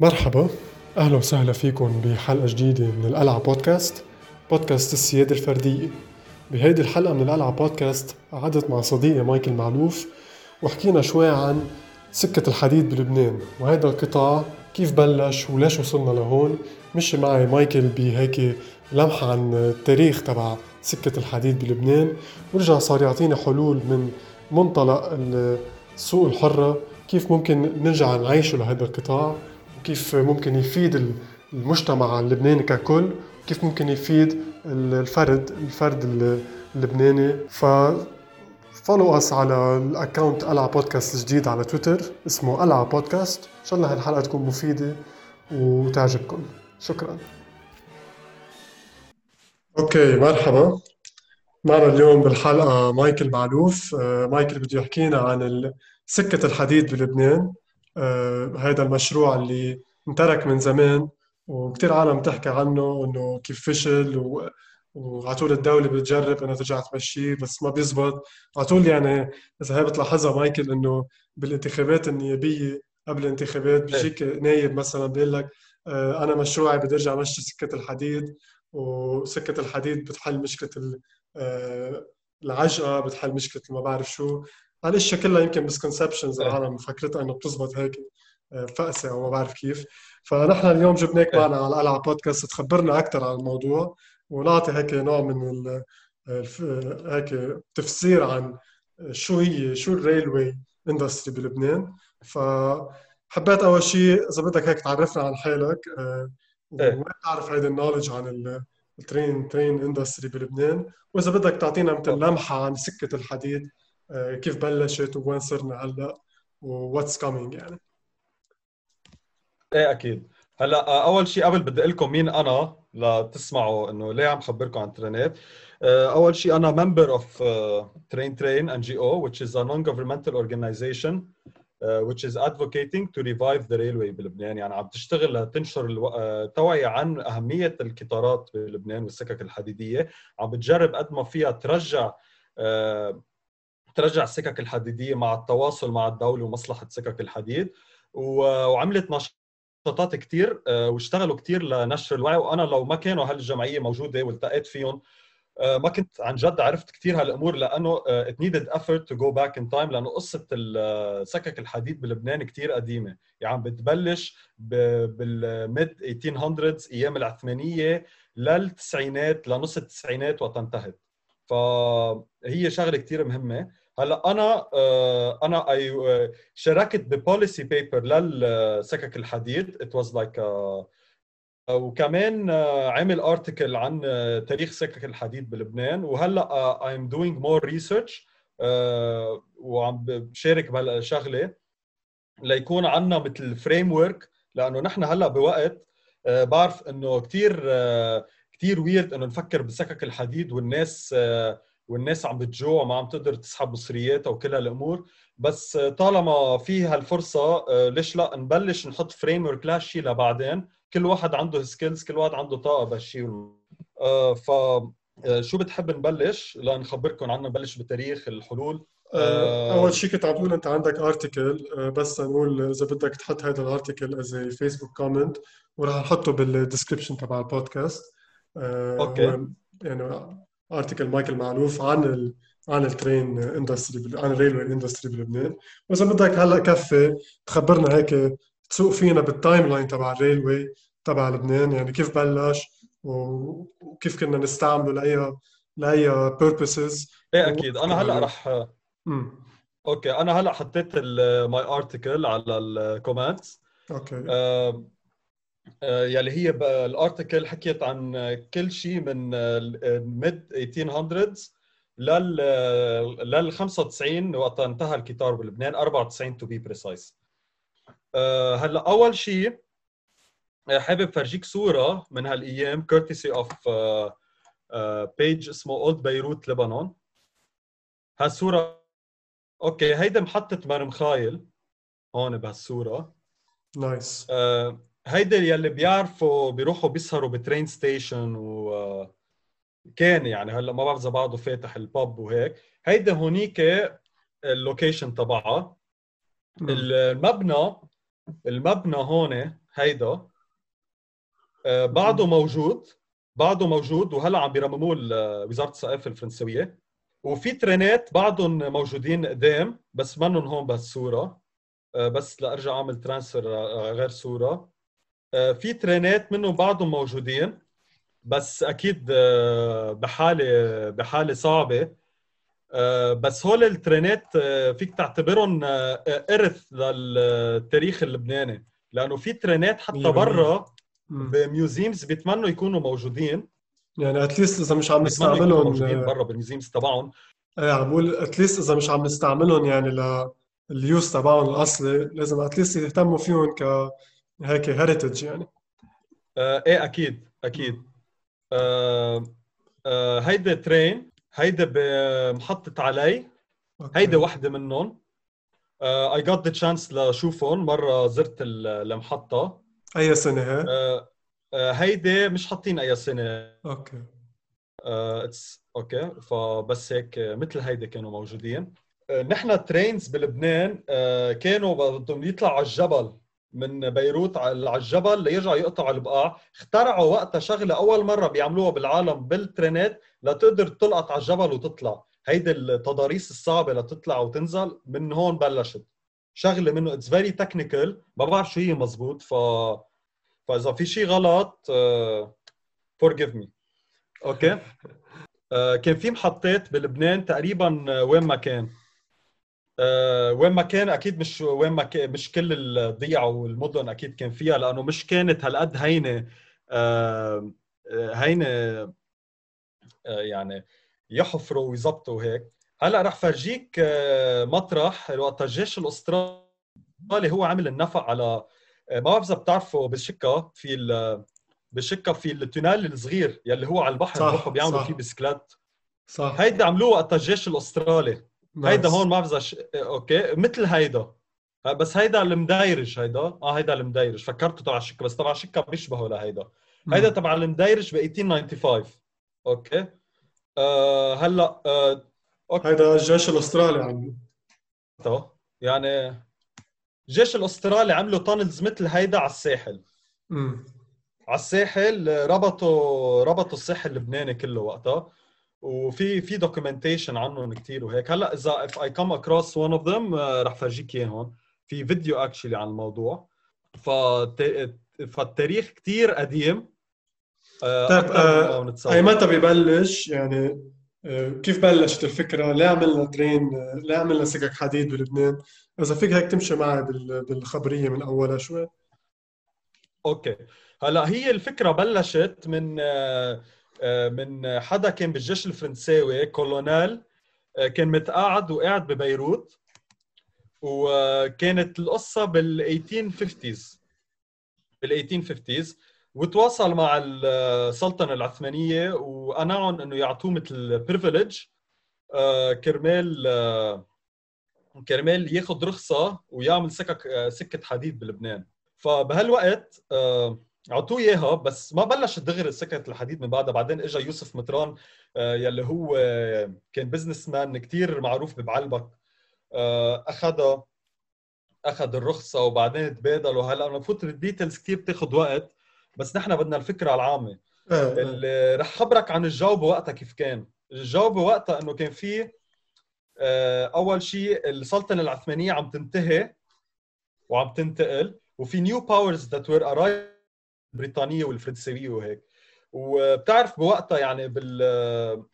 مرحبا أهلا وسهلا فيكم بحلقة جديدة من القلعة بودكاست بودكاست السيادة الفردية. بهيدي الحلقة من القلعة بودكاست قعدت مع صديقي مايكل معلوف وحكينا شوي عن سكة الحديد بلبنان وهذا القطاع كيف بلش وليش وصلنا لهون. مشي معي مايكل بهيك لمحة عن التاريخ تبع سكة الحديد بلبنان. ورجع صار يعطينا حلول من منطلق السوق الحرة كيف ممكن نرجع نعيشه لهذا القطاع. وكيف ممكن يفيد المجتمع اللبناني ككل وكيف ممكن يفيد الفرد الفرد اللبناني. ف follow us على ال account قلعة بودكاست الجديد على تويتر اسمه قلعة بودكاست. إن شاء الله هالحلقة تكون مفيدة وتعجبكم. شكرا. okay مرحبا. معنا اليوم بالحلقة مايكل معلوف. آه، مايكل بده يحكينا عن سكة الحديد بلبنان. هذا المشروع اللي انترك من زمان وكثير عالم تحكي عنه إنه كيف فشل و... وعلى طول الدولة بتجرب إنها ترجع تمشيه بس ما بيزبط. على طول يعني إذا هي بتلاحظها مايكل إنه بالانتخابات النيابية قبل الانتخابات بيجيك نايب مثلا بيقول لك آه، أنا مشروعي بدي أرجع أمشي سكة الحديد وسكة الحديد بتحل مشكلة آه، العجقة بتحل مشكلة ما بعرف شو. هالاشياء كلها يمكن misconceptions إيه. العالم فكرتها إنه بتزبط هيك آه، فأسة أو ما بعرف كيف فنحن اليوم جبناك إيه. معنا على القلعه بودكاست تخبرنا أكثر عن الموضوع ونعطي هيك نوع من هيك تفسير عن شو هي شو ال railway industry بلبنان فحبيت أول شيء إذا بدك هيك تعرفنا عن حالك آه، إيه. وين تعرف هيدي ال knowledge عن ال train train industry بلبنان وإذا بدك تعطينا مثل لمحة عن سكة الحديد آه، كيف بلشت وين صرنا هلا و what's coming يعني. إيه أكيد. هلا آه، أول شيء قبل بدي أقول لكم مين أنا لتسمعوا إنه ليه عم خبركم عن ترينات آه، أول شيء أنا member of Train Train NGO which is a non-governmental organization uh, which is advocating to revive the railway بلبنان. يعني عم تشتغل لتنشر التوعية عن أهمية القطارات بلبنان والسكك الحديدية. عم بتجرب قد ما فيها ترجع uh, ترجع السكك الحديدية مع التواصل مع الدولة ومصلحة سكك الحديد. وعملت نشاطات كثير آه، واشتغلوا كثير لنشر الوعي. وأنا لو ما كانوا هالجمعية موجودة والتقيت فيهم آه، ما كنت عن جد عرفت كثير هالأمور لأنه آه، it needed effort to go back in time لأنه قصة سكك الحديد بلبنان كثير قديمة. يعني بتبلش بال mid 1800s أيام العثمانية للتسعينات لنص التسعينات وانتهت. فهي شغلة كثير مهمة. هلا أنا آه، أنا I آه، شاركت ب policy paper للسكك الحديد it was like وكمان آه، عامل article عن تاريخ سكك الحديد بلبنان. وهلا I'm doing more research وعم بشارك بهالشغلة ليكون عندنا مثل framework لأنه نحن هلا بوقت بعرف إنه كثير كثير weird إنه نفكر بسكك الحديد والناس والناس عم بتجوع وما عم تقدر تسحب مصرياتها وكل هالامور بس طالما في هالفرصة آه، ليش لا؟ نبلش نحط framework لهالشيء لبعدين. كل واحد عنده skills كل واحد عنده طاقة بهالشيء آه، ف آه، شو بتحب نبلش؟ لنخبركم عنه نبلش بتاريخ الحلول. أول شيء كنت عم تقول أنت عندك article بس نقول إذا بدك تحط هذا ال article as Facebook comment وراح نحطه بال description تبع ال podcast okay. يعني article مايكل معلوف عن ال عن ال train industry عن ال railway industry بلبنان. واذا بدك هلأ كفي تخبرنا هيك تسوق فينا بال timeline تبع ال railway تبع لبنان. يعني كيف بلش وكيف كنا نستعمله لاي لأي purposes إيه أكيد. أنا هلأ رح okay. أنا هلأ حطيت my article على ال comments okay. آه، يلي هي ال article حكيت عن كل شيء من ال mid 1800s لل لل 95 وقت انتهى القطار بلبنان 94 to be precise هلا أول شيء آه، حابب فرجيك صورة من هالأيام courtesy of page اسمه Old Beirut Lebanon هالصورة okay هيدا محطة مار مخايل هون بهالصورة. nice nice. هيدا يلي بيعرفوا بيروحوا بيسهروا ب Train Station و كان يعني هلا ما بعرف إذا بعده فاتح الباب وهيك. هيدا هونيك ال location تبعها. المبنى المبنى هون هيدا آه، بعده موجود بعده موجود وهلا عم بيرمموه وزارة الثقافة الفرنسويه وفي ترينات بعضهم موجودين قدام بس منهم هون بهالصورة. آه، بس لأرجع أعمل transfer غير صورة. آه، في ترينات منهم بعضهم موجودين بس أكيد بحالة بحالة صعبة. بس هول الترينات فيك تعتبرهم إرث للتاريخ اللبناني لأنه في ترينات حتى برا ب museums بيتمنوا يكونوا موجودين. يعني at least إذا مش عم نستعملهم موجودين برا بال museums تبعهم. إيه عم بقول at least إذا مش عم نستعملهم يعني لل use تبعهم الأصلي لازم at least يهتموا فيهم ك هيك heritage يعني. آه إيه أكيد أكيد. آه آه هيدي train هيدي بمحطة عاليه. هيدي وحدة منهم. I got the chance لشوفهم مرة زرت المحطة. أي سنة هي؟ آه، آه، هيدي مش حاطين أي سنة. okay. It's uh, okay. فبس هيك مثل هيدي كانوا موجودين. uh, نحن trains بلبنان كانوا بدهم يطلعوا على الجبل. من بيروت على الجبل ليرجعوا يقطعوا البقاع. اخترعوا وقتها شغلة أول مرة بيعملوها بالعالم بالترينات لتقدر تلقط على الجبل وتطلع. هيدي التضاريس الصعبة لتطلع وتنزل. من هون بلشت. شغلة منه it's very technical ما بعرف شو هي مزبوط. ف فإذا في شيء غلط forgive me okay كان في محطات بلبنان تقريبا آه، وين ما كان. Uh, وين ما كان أكيد مش وين ما كان مش كل الضيعة والمدن أكيد كان فيها لأنه مش كانت هالقد هينة uh, هينة يعني يحفروا ويظبطوا هيك. هلأ رح فرجيك آه، مطرح وقت الجيش الأسترالي هو عمل النفق على آه، ما بعرف إذا بتعرفوا بالشكا في بالشكا في ال tunnel الصغير يلي هو على البحر بروحوا بيعملوا فيه بسكلات صح. هيدا عملوه وقت الجيش الأسترالي. هيدا هون ما بعرف ش... okay مثل هيدا. بس هيدا المديرج هيدا. آه هيدا المديرج فكرته تبع الشكا. بس تبع الشكا بيشبهه لهيدا. هيدا تبع المديرج ب 1895 okay. آه هلا آه Okay. هذا الجيش الأسترالي عمله يعني الجيش الأسترالي عملوا tunnels مثل هيدا على الساحل. امم على الساحل ربطوا ربطوا الساحل اللبناني كله وقتها. وفي في documentation عنهم كثير وهيك هلأ إذا if I come across one of them رح فرجيك إياهم في فيديو actually عن الموضوع فالتاريخ كثير قديم آه، طيب آه إيمتى ببلش يعني آه، كيف بلشت الفكرة؟ ليه عملنا train؟ ليه عملنا سكك حديد بلبنان؟ إذا فيك هيك تمشي معي بالخبرية من أولها شوي Okay هلأ هي الفكرة بلشت من آه، آه، من حدا كان بالجيش الفرنساوي كولونيل كان متقاعد وقاعد ببيروت وكانت القصة بال 1850s بال 1850s وتواصل مع السلطنه العثمانية وقنعهم إنه يعطوه مثل privilege آه، كرمال آه، كرمال ياخذ رخصة ويعمل سكك آه، سكة حديد بلبنان. فبهالوقت اعطوه اياها بس ما بلشت دغري سكه الحديد من بعدها. بعدين اجى يوسف مطران يلي هو كان businessman كثير معروف ببعلبك. اخذها أخذ الرخصة وبعدين تبادلوا هلا أنا بفوت بال details كثير بتاخذ وقت بس نحن بدنا الفكرة العامة. آه، آه. اللي رح خبرك عن الجو بوقتها كيف كان. الجو بوقتها إنه كان في آه، أول شيء السلطنة العثمانية عم تنتهي وعم تنتقل وفي new powers that were arriving البريطانيه والفرنسويه وهيك. وبتعرف بوقتها يعني بال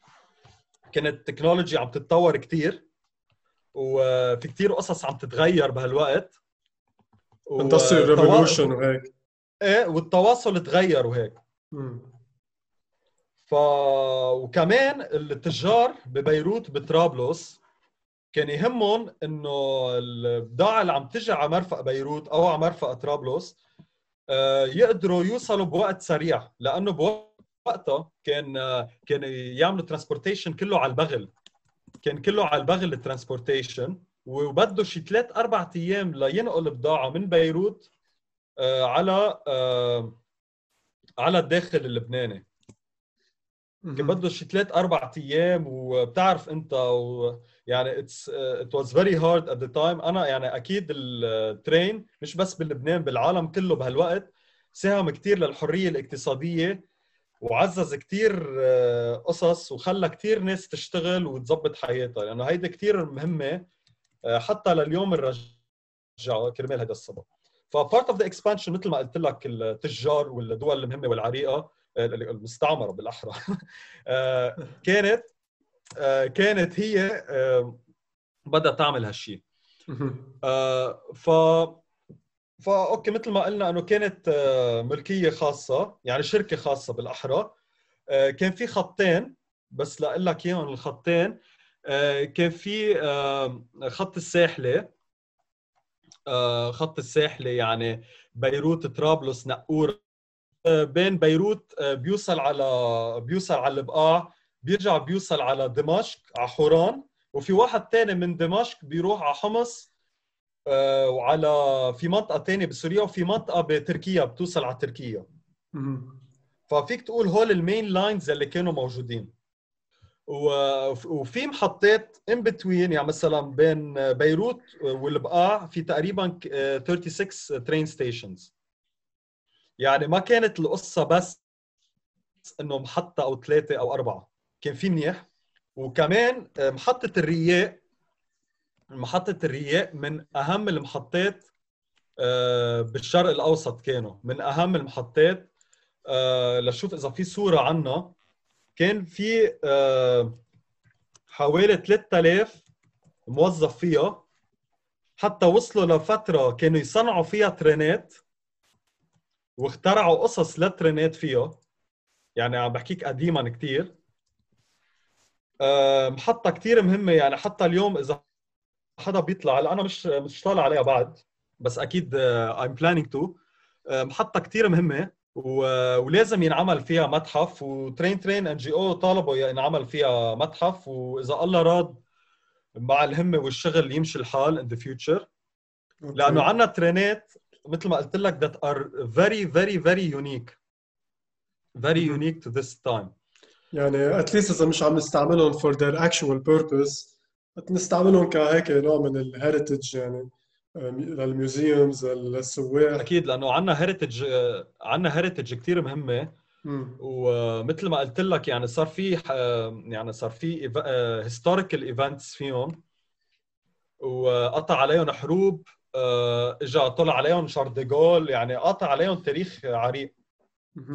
كانت ال technology عم تتطور كثير وفي كثير قصص عم تتغير بهالوقت. Industrial revolution وهيك. إيه والتواصل تغير وهيك. ف وكمان التجار ببيروت بطرابلس كان يهمهم إنه البضاعة اللي عم تجي على مرفأ بيروت أو على مرفأ طرابلس يقدروا يوصلوا بوقت سريع لأنه بوقتها كان آه، كان يعملوا transportation كله على البغل. كان كله على البغل ال transportation وبده شي ثلاث أربع أيام لينقل بضاعة من بيروت آه، على آه، على الداخل اللبناني. كان بده شي ثلاث أربع أيام وبتعرف أنت و يعني it's it was very hard at the time أنا يعني أكيد ال train مش بس بلبنان بالعالم كله بهالوقت ساهم كثير للحرية الاقتصادية وعزز كثير آه، قصص وخلى كثير ناس تشتغل وتظبط حياتها. لأنه هيدي كثير مهمة آه، حتى لليوم الرجع كرمال هذا السبب. ف part of the expansion مثل ما قلت لك التجار والدول المهمة والعريقة المستعمرة بالأحرى. كانت كانت هي بدها تعمل هالشيء ف فا okay مثل ما قلنا إنه كانت آه، ملكية خاصة يعني شركة خاصة بالأحرى. آه، كان في خطين بس لاقول لك إياهم الخطين. آه، كان في خط الساحلي خط الساحلي يعني بيروت طرابلس ناقورة. بين بيروت بيوصل على بيوصل على البقاع. بيرجع بيوصل على دمشق على حوران وفي واحد ثاني من دمشق بيروح على حمص آه، وعلى في منطقة ثانية بسوريا وفي منطقة بتركيا بتوصل على تركيا. ففيك تقول هول ال main lines اللي كانوا موجودين. وفي محطات in between يعني مثلا بين بيروت والبقاع في تقريبا 36 train stations يعني ما كانت القصة بس انه محطه أو ثلاثة أو أربعة. كان في منيح وكمان محطة الرياء محطة الرياء من أهم المحطات آه، بالشرق الأوسط كانوا. من أهم المحطات آه، لشوف إذا في صورة عنا. كان في آه، حوالي 3000 موظف فيها. حتى وصلوا لفترة كانوا يصنعوا فيها ترينات واخترعوا قصص للترينات فيها. يعني عم بحكيك قديما كثير محطة كثير مهمة يعني حتى اليوم إذا حدا بيطلع هلا أنا مش مش طالع عليها بعد بس أكيد I'm planning to محطة كثير مهمة ولازم ينعمل فيها متحف و Train Train NGO طالبوا ينعمل فيها متحف وإذا الله راد مع الهمة والشغل يمشي الحال in the future لأنه عندنا ترينات مثل ما قلت لك that are very very very unique. Very unique to this time. يعني at least إذا مش عم نستعملهم for their actual purpose نستعملهم كهيك نوع من ال heritage يعني لل museums للسواح أكيد لأنه عندنا heritage عندنا heritage كثير مهمة. ومثل ما قلت لك يعني صار في يعني صار في historical events فيهم. وقطع عليهم حروب اجى طلع عليهم شارل ديغول يعني قطع عليهم تاريخ عريق.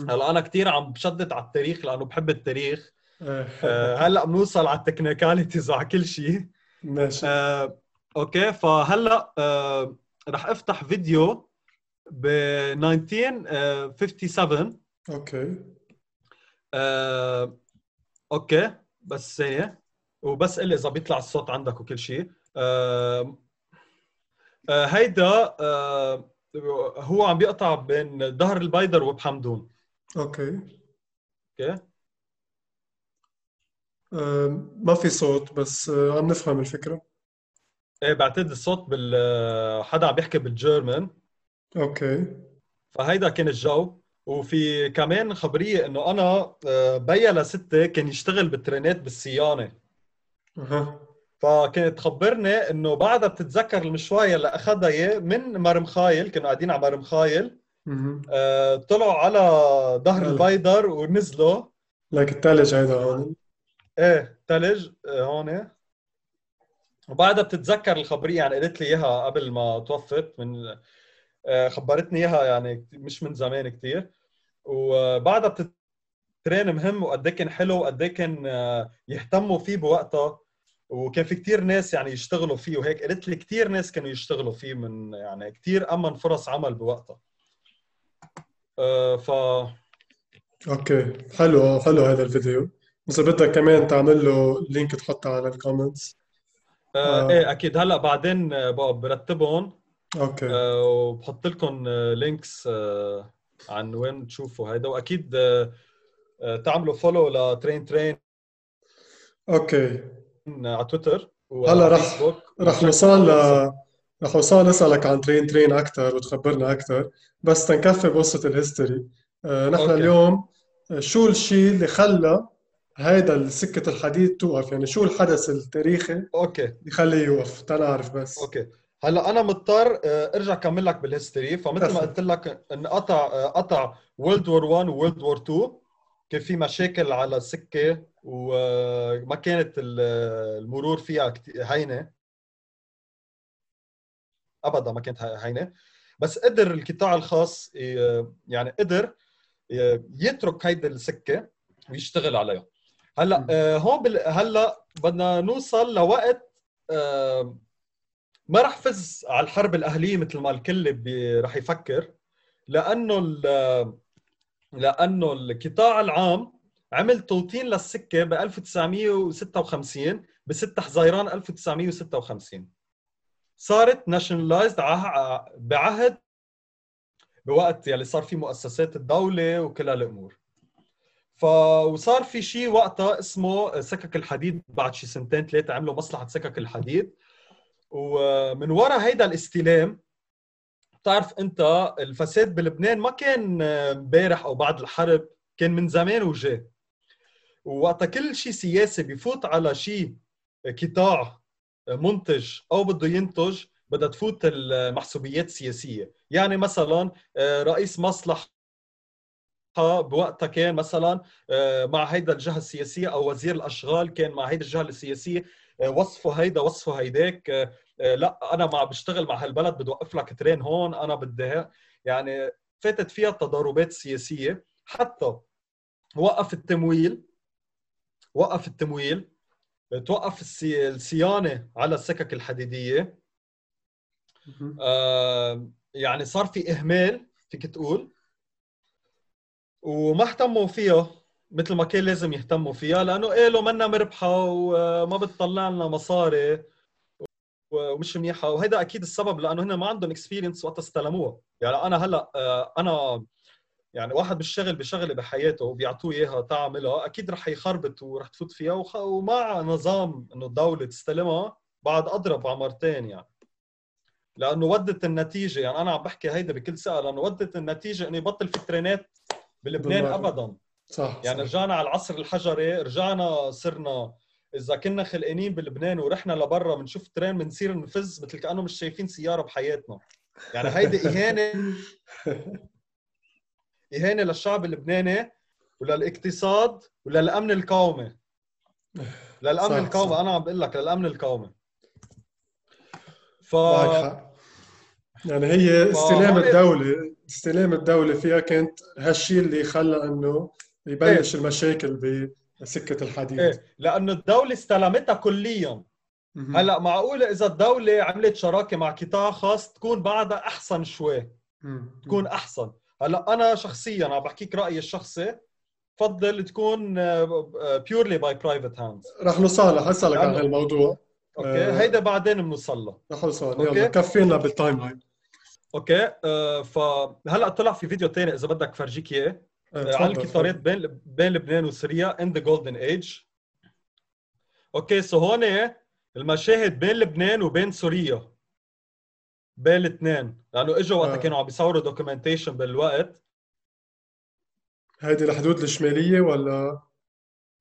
هلا أنا كثير عم بشدد على التاريخ لأنه بحب التاريخ. آه، هلأ بنوصل على ال technicalities وعلى كل شيء ماشي. آه، okay فهلأ آه، رح أفتح فيديو ب 1957 okay. آه، okay بس ثانية. وبس قل إذا بيطلع الصوت عندك وكل شيء آه، آه، هيدا آه، هو عم بيقطع بين ظهر البيدر وبحمدون okay. Okay. ما في صوت بس عم نفهم الفكرة. إيه بعتقد الصوت بال حدا عم بيحكي بال German. okay. فهيدا كان الجو. وفي كمان خبرية إنه أنا آه، بيا لستي كان يشتغل بالترينات بالصيانة. أها. فكانت تخبرني إنه بعدها بتتذكر المشوار اللي أخذها اياه من مرمخايل كانوا قاعدين على مرمخايل آه، طلعوا على ضهر البيدر ونزلوا. لك الثلج هيدا هون. إيه ثلج آه، هون. وبعدها بتتذكر الخبرية يعني قالت لي إياها قبل ما توفت من آه، خبرتني إياها يعني مش من زمان كثير وبعدها بتترين مهم وقد إيه كان حلو وقد إيه كان آه، يهتموا فيه بوقتها. وكان في كثير ناس يعني يشتغلوا فيه وهيك. قالت لي كثير ناس كانوا يشتغلوا فيه من يعني كثير أمن فرص عمل بوقتها. ف أوكي. حلو. حلو هذا الفيديو. اذا بدك كمان تعمل له link تحطه على ال comments آه, آه. إيه أكيد. هلأ بعدين آه، برتبهم. okay. آه وبحط لكم links آه عن وين تشوفوا هيدا. وأكيد آه, آه، تعملوا follow ل Train Train. okay. على تويتر هلا رح رح نوصل ل رح نوصل نسألك عن Train Train أكثر وتخبرنا أكثر بس تنكفي بقصه ال history آه نحن okay. اليوم شو الشيء اللي خلى هيدا سكة الحديد توقف؟ يعني شو الحدث التاريخي okay. يخليه يوقف؟ تنعرف بس. okay. هلأ أنا مضطر آه، أرجع كمل لك بال history فمثل ما. قلت لك انقطع آه، قطع World War 1 World War 2 كان في مشاكل على السكة وما كانت ال- المرور فيها هينة. ابدا ما كانت هينة. بس قدر القطاع الخاص يعني قدر يترك هيدي السكة ويشتغل عليها. هلأ. آه، هون بال... هلأ بدنا نوصل لوقت آه، ما رح فز على الحرب الأهلية مثل ما الكل بي- رح يفكر لأنه ال- لأنه القطاع العام عمل توطين للسكة ب 1956 ب 6 حزيران 1956 صارت nationalized بعهد بوقت يلي صار في مؤسسات الدولة وكل هالامور وصار في شيء وقتها اسمه سكك الحديد بعد شي سنتين ثلاثة عملوا مصلحة سكك الحديد. ومن وراء هيدا الاستلام بتعرف انت الفساد بلبنان ما كان امبارح أو بعد الحرب كان من زمان وجاي ووقتها كل شيء سياسي بيفوت على شيء قطاع منتج أو بده ينتج بدها تفوت المحسوبيات السياسية. يعني مثلا آه، رئيس مصلحة بوقتها كان مثلا آه، مع هيدا الجهة السياسية أو وزير الأشغال كان مع هيدا الجهة السياسية آه، وصفه هيدا وصفه هيداك آه، آه، لا أنا مع بشتغل مع هالبلد بدي اوقف لك ترين هون أنا بدي يعني فاتت فيها التضاربات السياسيه حتى وقف التمويل وقف التمويل توقف السي- الصيانة على السكك الحديدية. آه، يعني صار في إهمال فيك تقول. وما اهتموا فيها مثل ما كان لازم يهتموا فيها لأنه قالوا منا مربحة وما بتطلع لنا مصاري ومش منيحة وهذا أكيد السبب لأنه هن ما عندهم experience وقت استلموها يعني أنا هلأ آه، أنا يعني واحد بيشتغل بشغلة بحياته وبيعطوه إياها تعملها أكيد رح يخربط ورح تفوت فيها وخ... ومع نظام إنه الدولة تستلمها بعد أضرب عمرتين يعني لأنه ودت النتيجة يعني أنا عم بحكي هيدا بكل ثقة لأنه ودت النتيجة انه يبطل في ترينات بلبنان. ابدا صح يعني صح. رجعنا على العصر الحجري رجعنا صرنا إذا كنا خلقانين بلبنان ورحنا لبرا بنشوف ترين بنصير نفز مثل كانه مش شايفين سيارة بحياتنا. يعني هيدي اهانه إهانة للشعب اللبناني وللاقتصاد وللأمن القومي. للأمن صح، القومي صح. أنا عم بقول لك للأمن القومي. ف يعني هي استلام فهون- الدولة استلام الدولة فيها كانت هالشيء اللي خلى إنه يبلش المشاكل بسكة الحديد. إيه لأنه الدولة استلمتها كليا. هلأ معقولة إذا الدولة عملت شراكة مع قطاع خاص تكون بعدها أحسن شوي. مم. تكون أحسن. هلأ أنا شخصيا عم بحكيك رأيي الشخصي بفضل تكون purely by private hands رح نوصل رح أسألك عن هالموضوع. okay آه. هيدا بعدين بنوصل له رح نوصل. يلا كفينا بال timeline okay آه فهلا طلع في فيديو تاني إذا بدك فرجيك إياه. عن تفضل، القطارات تفضل. بين بين لبنان وسوريا in the golden age okay so هون المشاهد بين لبنان وبين سوريا. بين الاثنين. لأنه إجوا وقتها آه. كانوا عم بيصوروا documentation بالوقت. هيدي الحدود الشمالية ولا؟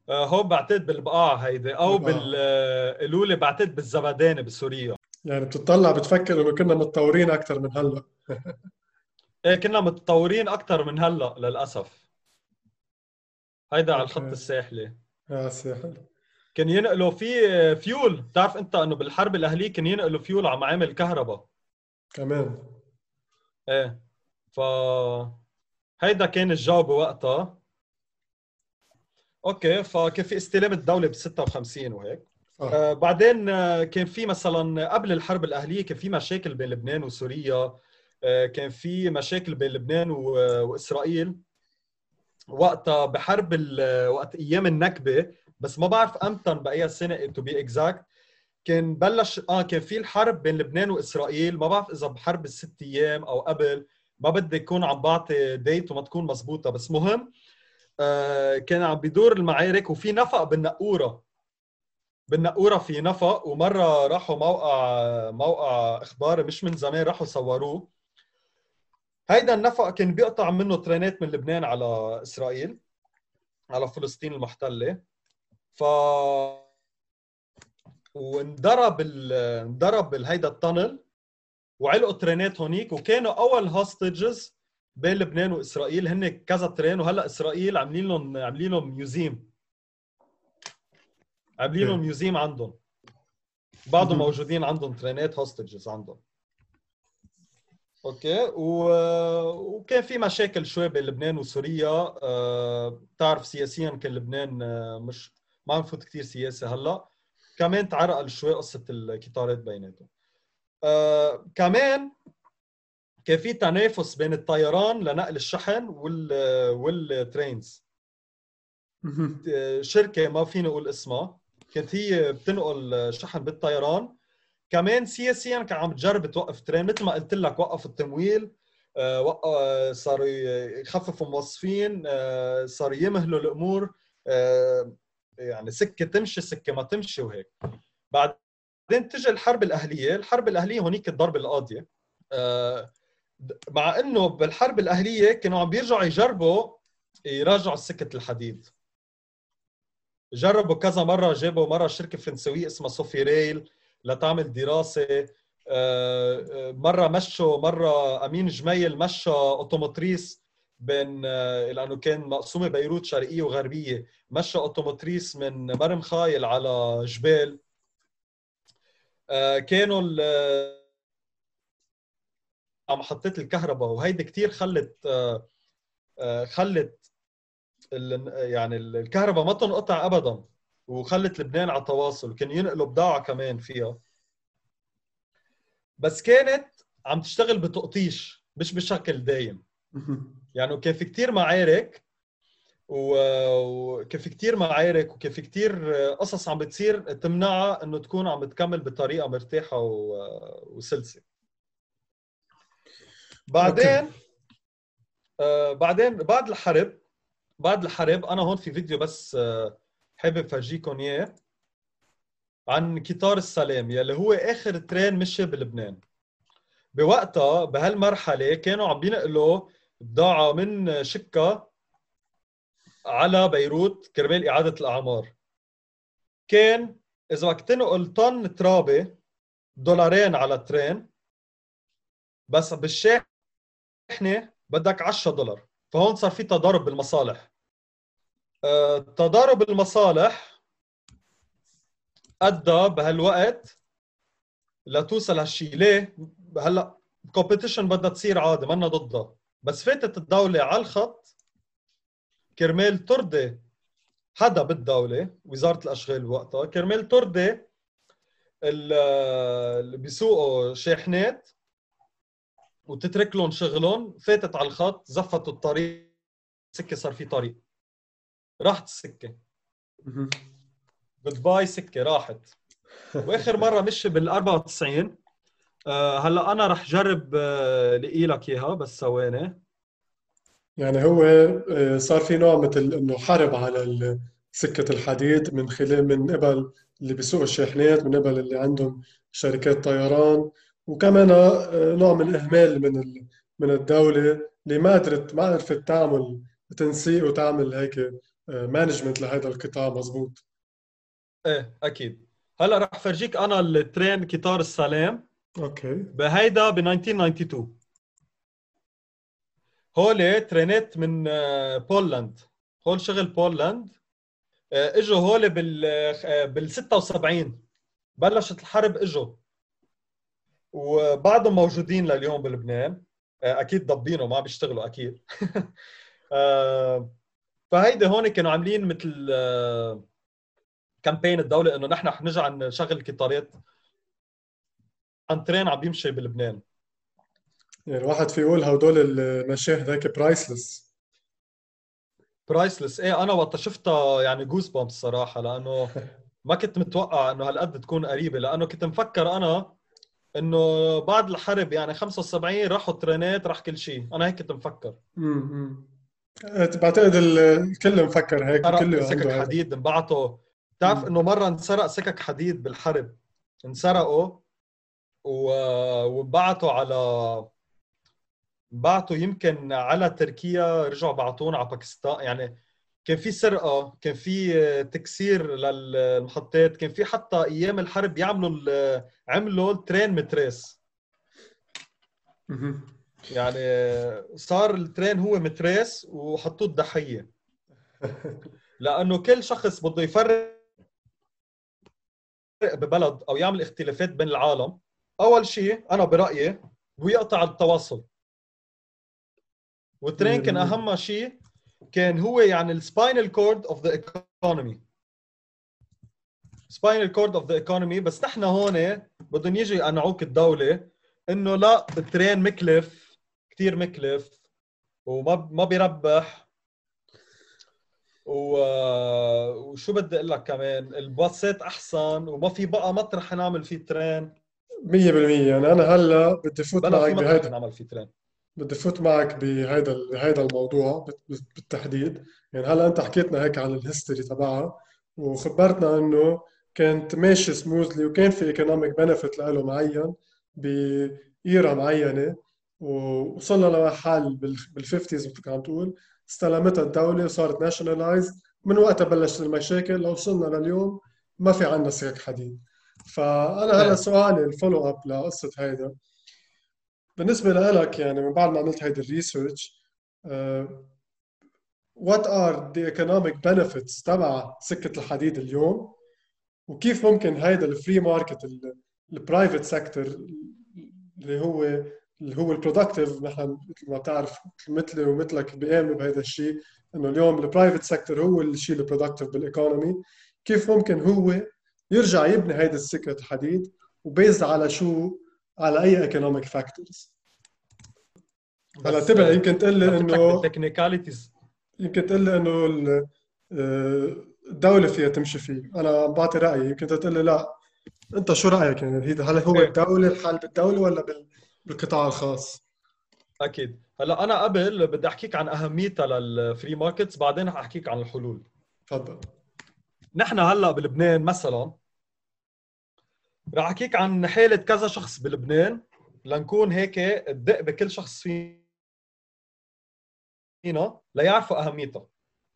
آه، هون بعتقد بالبقاع هيدي. أو بالبقاع. بال آه، قالوا لي بعتقد بالزبداني بسوريا. يعني بتطلع بتفكر إنه كنا متطورين أكثر من هلأ. إيه كنا متطورين أكثر من هلأ للأسف. هيدا على الخط. الساحلي. يا سهل كان ينقلوا في فيول. بتعرف أنت إنه بالحرب الأهلية كان ينقلوا فيول على معامل كهرباء كمان. إيه. ف هيدا كان الجو بوقتها. okay فكان في استلام الدولة ب 56 وهيك. صح آه بعدين آه كان في مثلا قبل الحرب الأهلية كان في مشاكل بين لبنان وسوريا. آه كان في مشاكل بين لبنان وإسرائيل وقتها بحرب وقت أيام النكبة بس ما بعرف إمتى بأي سنة to be exact كان بلش آه كان في الحرب بين لبنان وإسرائيل ما بعرف إذا بحرب الست أيام أو قبل ما بدي أكون عم بعطي date وما تكون مزبوطه بس مهم آه كان عم بيدور المعارك وفي نفق بالنقوره بالنقوره في نفق ومرة راحوا موقع موقع اخباري مش من زمان راحوا صوروه. هيدا النفق كان بيقطع منه ترينات من لبنان على إسرائيل على فلسطين المحتلة. ف وانضرب ال... انضرب هيدا ال tunnel وعلقوا ترينات هونيك وكانوا أول hostages بين لبنان وإسرائيل. هن كذا ترين وهلأ إسرائيل عاملين لهم عاملين لهم museum عاملين لهم museum عندهم. بعضهم موجودين عندهم ترينات hostages عندهم. okay. و... وكان في مشاكل شوي بين لبنان وسوريا. بتعرف سياسيا كان لبنان آه، مش ما عم فوت كثير سياسي هلأ. كمان تعرقل شوي قصة القطارات بيناتهم. أه... كمان كان في تنافس بين الطيران لنقل الشحن وال وال trains. شركة ما فيني أقول اسمها. كانت هي بتنقل شحن بالطيران. كمان سياسيا كان عم تجرب توقف ترين مثل ما قلت لك وقف التمويل آه، آه، صاروا يخففوا موظفين آه، صاروا يمهلوا الأمور يعني سكة تمشي سكة ما تمشي وهيك. بعدين تجي الحرب الأهلية الحرب الأهلية هونيك الضرب القاضية. مع إنه بالحرب الأهلية كانوا عم بيرجعوا يجربوا يراجعوا سكة الحديد. جربوا كذا مرة جابوا مرة شركة فرنسوية اسمها Sofrerail. لتعمل دراسه آه، آه، مرة مشوا مرة أمين جميل مشى automotrice بين آه، لأنه كان مقسومة بيروت شرقية وغربية مشى automotrice من مرمخايل على جبيل. كانوا على محطات الكهرباء وهيدي كثير خلت خلت يعني الكهرباء ما تنقطع ابدا. وخلت لبنان على تواصل كانوا ينقلوا بضاعة كمان فيها. بس كانت عم تشتغل بتقطيش مش بشكل دايم. يعني كان في كثير معارك وكان في كثير معارك وكان في كثير قصص عم بتصير تمنعها إنه تكون عم بتكمل بطريقة مرتاحة وسلسة. بعدين آه بعدين بعد الحرب بعد الحرب أنا هون في فيديو بس آه حابب فرجيكم إياه عن قطار السلام يلي هو آخر ترين مشي بلبنان. بوقتها بهالمرحلة كانوا عم بينقلوا بضاعة من شكا على بيروت كرمال إعادة الأعمار. كان إذا بدك تنقل طن ترابة دولارين على ال train بس بالشاحنة بدك 10 دولار. فهون صار في تضارب بالمصالح. تضارب المصالح أدى بهالوقت لتوصل هالشيء ليه؟ هلأ competition بدها تصير عادي منا ضدها. بس فاتت الدولة على الخط كرمال ترضي حدا بالدولة وزارة الأشغال بوقتها كرمال ترضي اللي بيسوقوا شاحنات وتترك لهم شغلهم فاتت على الخط زفتوا الطريق سكة صار في طريق. راحت السكة. جود سكة راحت. وآخر مرة مشي بال 94 آه هلا أنا رح جرب آه لقي لك إياها بس ثواني. يعني هو آه، صار في نوع مثل إنه حرب على سكة الحديد من خلال من قبل اللي بيسوقوا الشاحنات من قبل اللي عندهم شركات طيران. وكمان آه، نوع من الاهمال من من الدولة اللي ما قدرت ما عرفت تعمل تنسيق وتعمل هيك management لهذا القطاع مزبوط. إيه أكيد. هلأ رح فرجيك أنا ال train قطار السلام. okay. بهيدا ب 1992 هول train ات من آه، Poland هول شغل Poland آه، إجوا هول بال بال 76 بلشت الحرب إجوا. وبعضهم موجودين لليوم بلبنان. آه، أكيد ضبينهم ما بيشتغلوا أكيد. فهيدي هون كانوا عاملين مثل campaign الدولة إنه نحن رح نرجع نشغل القطارات عن train عم بيمشي بلبنان. يعني الواحد في يقول هدول المشاهد هيك priceless priceless إيه أنا وقت شفتها يعني goosebumps الصراحه لأنه ما كنت متوقع إنه هالقد تكون قريبة لأنه كنت مفكر أنا إنه بعد الحرب يعني 75 راحوا ال train ات راح كل شيء. أنا هيك كنت مفكر. بعتقد الكل مفكر هيك الكل سكك حديد انبعثوا بتعرف إنه مرة انسرق سكك حديد بالحرب. انسرقوا وانبعثوا على بعتوا يمكن على تركيا رجعوا بعتون على باكستان. يعني كان في سرقة كان في تكسير للمحطات كان في حتى أيام الحرب يعملوا عملوا ال train متريس. يعني صار ال train هو متريس وحطوه الضحية. لأنه كل شخص بده يفرق ببلد أو يعمل اختلافات بين العالم. أول شيء أنا برأيي هو يقطع التواصل. وال train كان أهم شيء كان هو يعني ال spinal cord of the economy spinal cord of the economy بس نحن هون بدهم يجي يقنعوك الدولة إنه لا ال train مكلف. كثير مكلف وما ما بيربح. و... وشو بدي أقول لك كمان؟ الباصات أحسن وما في بقى مطرح نعمل فيه train. 100% يعني أنا هلأ بدي فوت معك بهيدا نعمل فيه ترين. بدي فوت معك بهيدا بهيدا الموضوع بالتحديد. يعني هلأ أنت حكيتنا هيك عن ال history تبعها وخبرتنا إنه كانت ماشي smoothly وكان في economic benefit له معين ب era معينة. ووصلنا لمحل بال50 مثل عم تقول. استلمتها الدولة وصارت nationalized من وقتها بلشت المشاكل. لو وصلنا لليوم ما في عندنا سكك حديد. فأنا هلا نعم. سؤالي ال follow up لقصة هيدا. بالنسبة لك يعني من بعد ما عملت هيدي ال research what are the economic benefits تبع سكة الحديد اليوم؟ وكيف ممكن هيدا ال free market ال private sector اللي هو اللي هو ال productive نحن مثل ما بتعرف مثلي ومثلك بيامنوا بهذا الشيء إنه اليوم ال private sector هو الشيء ال productive بال economy كيف ممكن هو يرجع يبني هيدا السكة الحديد و based على شو؟ على أي economic factors هلا تبع يمكن تقول لي إنه ال technicalities يمكن تقول لي إنه ال- الدولة فيها تمشي فيه، أنا عم بعطي رأيي، يمكن تقول لي لا، أنت شو رأيك يعني؟ هل هو إيه. الدولة الحل بالدولة ولا بال- بالقطاع الخاص؟ أكيد. هلا أنا قبل بدي أحكيك عن أهميتها لل free markets بعدين حاحكيك عن الحلول. تفضل. نحن هلا بلبنان مثلا رح أحكيك عن حالة كذا شخص بلبنان لنكون هيك الدق بكل شخص فينا ليعرفوا اهميتها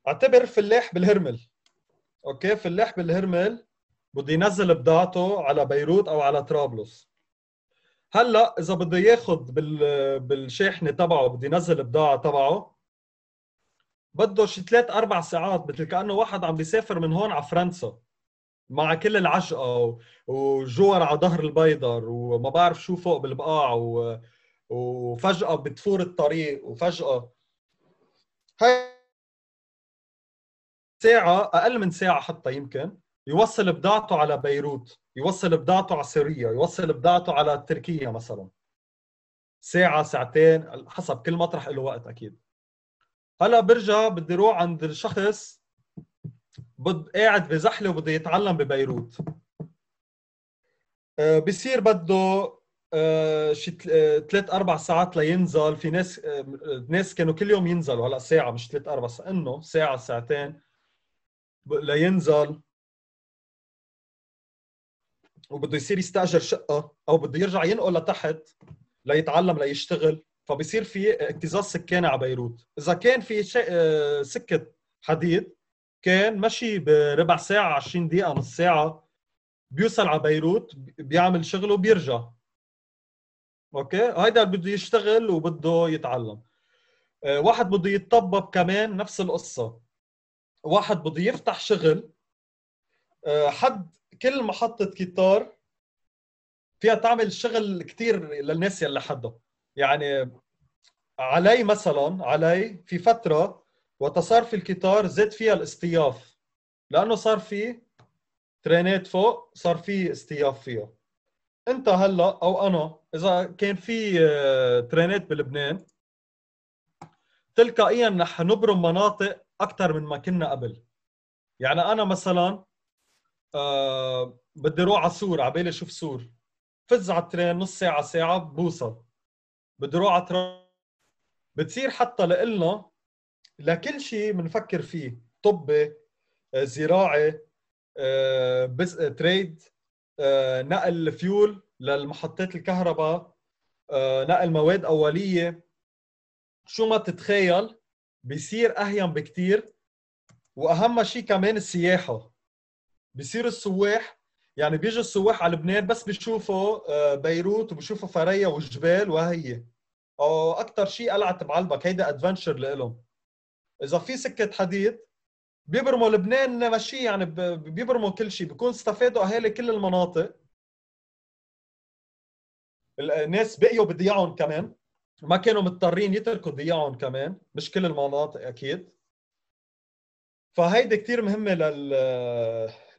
أعتبر فلاح بالهرمل. أوكي؟ فلاح بالهرمل بده ينزل بضاعته على بيروت أو على طرابلس. هلا إذا بده ياخذ بال بالشاحنه تبعه بده ينزل بضاعه تبعه بده شي ثلاث أربع ساعات مثل كأنه واحد عم بيسافر من هون على فرنسا مع كل العجقه وجوار على ظهر البيضر وما بعرف شو فوق بالبقاع و... وفجأة بتفور الطريق وفجأة. هاي ساعة أقل من ساعة حتى يمكن. يوصل بضاعته على بيروت يوصل بضاعته على سوريا يوصل بضاعته على تركيا مثلا. ساعة ساعتين حسب كل مطرح له وقت أكيد. هلأ برجع بدي روح عند الشخص بد قاعد بزحله وبده يتعلم ببيروت. آه، بصير بده آه، شي ثلاث أربع ساعات لينزل. في ناس آه، ناس كانوا كل يوم ينزلوا. هلأ ساعة مش ثلاث أربع ساعات. إنه ساعة ساعتين لينزل. وبده يصير يستاجر شقة أو بده يرجع ينقل لتحت ليتعلم ليشتغل. فبصير في اكتظاظ سكاني على بيروت. إذا كان في آه، سكة حديد كان مشي بربع ساعة 20 دقيقة نص ساعة بيوصل على بيروت بيعمل شغله وبيرجع. أوكي؟ هيدا بده يشتغل وبده يتعلم. آه، واحد بده يتطبب كمان نفس القصة. واحد بده يفتح شغل. آه، حد كل محطة كيتار فيها تعمل شغل كتير للناس يلي حدها يعني علي مثلا علي في فترة وقت صار في الكيتار زاد فيها الاصطياف لأنه صار في train ات فوق صار في اصطياف فيها. أنت هلأ أو أنا إذا كان في آه، train ات بلبنان تلقائيا رح نبرم مناطق أكثر من ما كنا قبل. يعني أنا مثلا آه بدي أروح على سور على بالي أشوف سور. فز على ال train نص ساعة ساعة بوصل. بدي أروح على. بتصير حتى لإلنا لكل شيء بنفكر فيه. طبي آه، زراعي آه، بس تريد نقل فيول للمحطات الكهرباء نقل مواد أولية. شو ما تتخيل بيصير أهين بكتير. وأهم شيء كمان السياحة. بصير السواح يعني بيجوا السواح على لبنان بس بيشوفوا آه، بيروت وبيشوفوا فريا والجبال وهي. أو أكثر شيء قلعة بعلبك هيدا ادفنتشر لهم إذا في سكة حديد بيبرموا لبنان ماشي يعني بيبرموا كل شيء بيكون استفادوا أهالي كل المناطق. الناس بقيوا بضياعهم كمان. ما كانوا مضطرين يتركوا ضياعهم كمان. مش كل المناطق أكيد. فهيدي كثير مهمة لل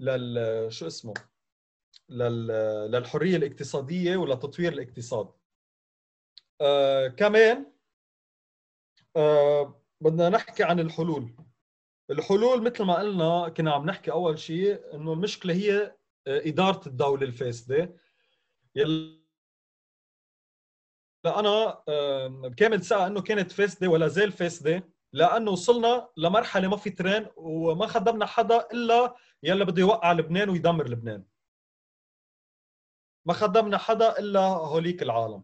لل شو اسمه؟ لل... للحرية الاقتصادية ولتطوير الاقتصاد. آه كمان آه بدنا نحكي عن الحلول. الحلول مثل ما قلنا كنا عم نحكي أول شيء إنه المشكلة هي آه، إدارة الدولة الفاسدة. يلا أنا بكامل ثقه إنه كانت فاسدة ولا زال فاسدة. لأنه وصلنا لمرحلة ما في ترين وما خدمنا حدا إلا يلا بده يوقع لبنان ويدمر لبنان. ما خدمنا حدا إلا هوليك العالم.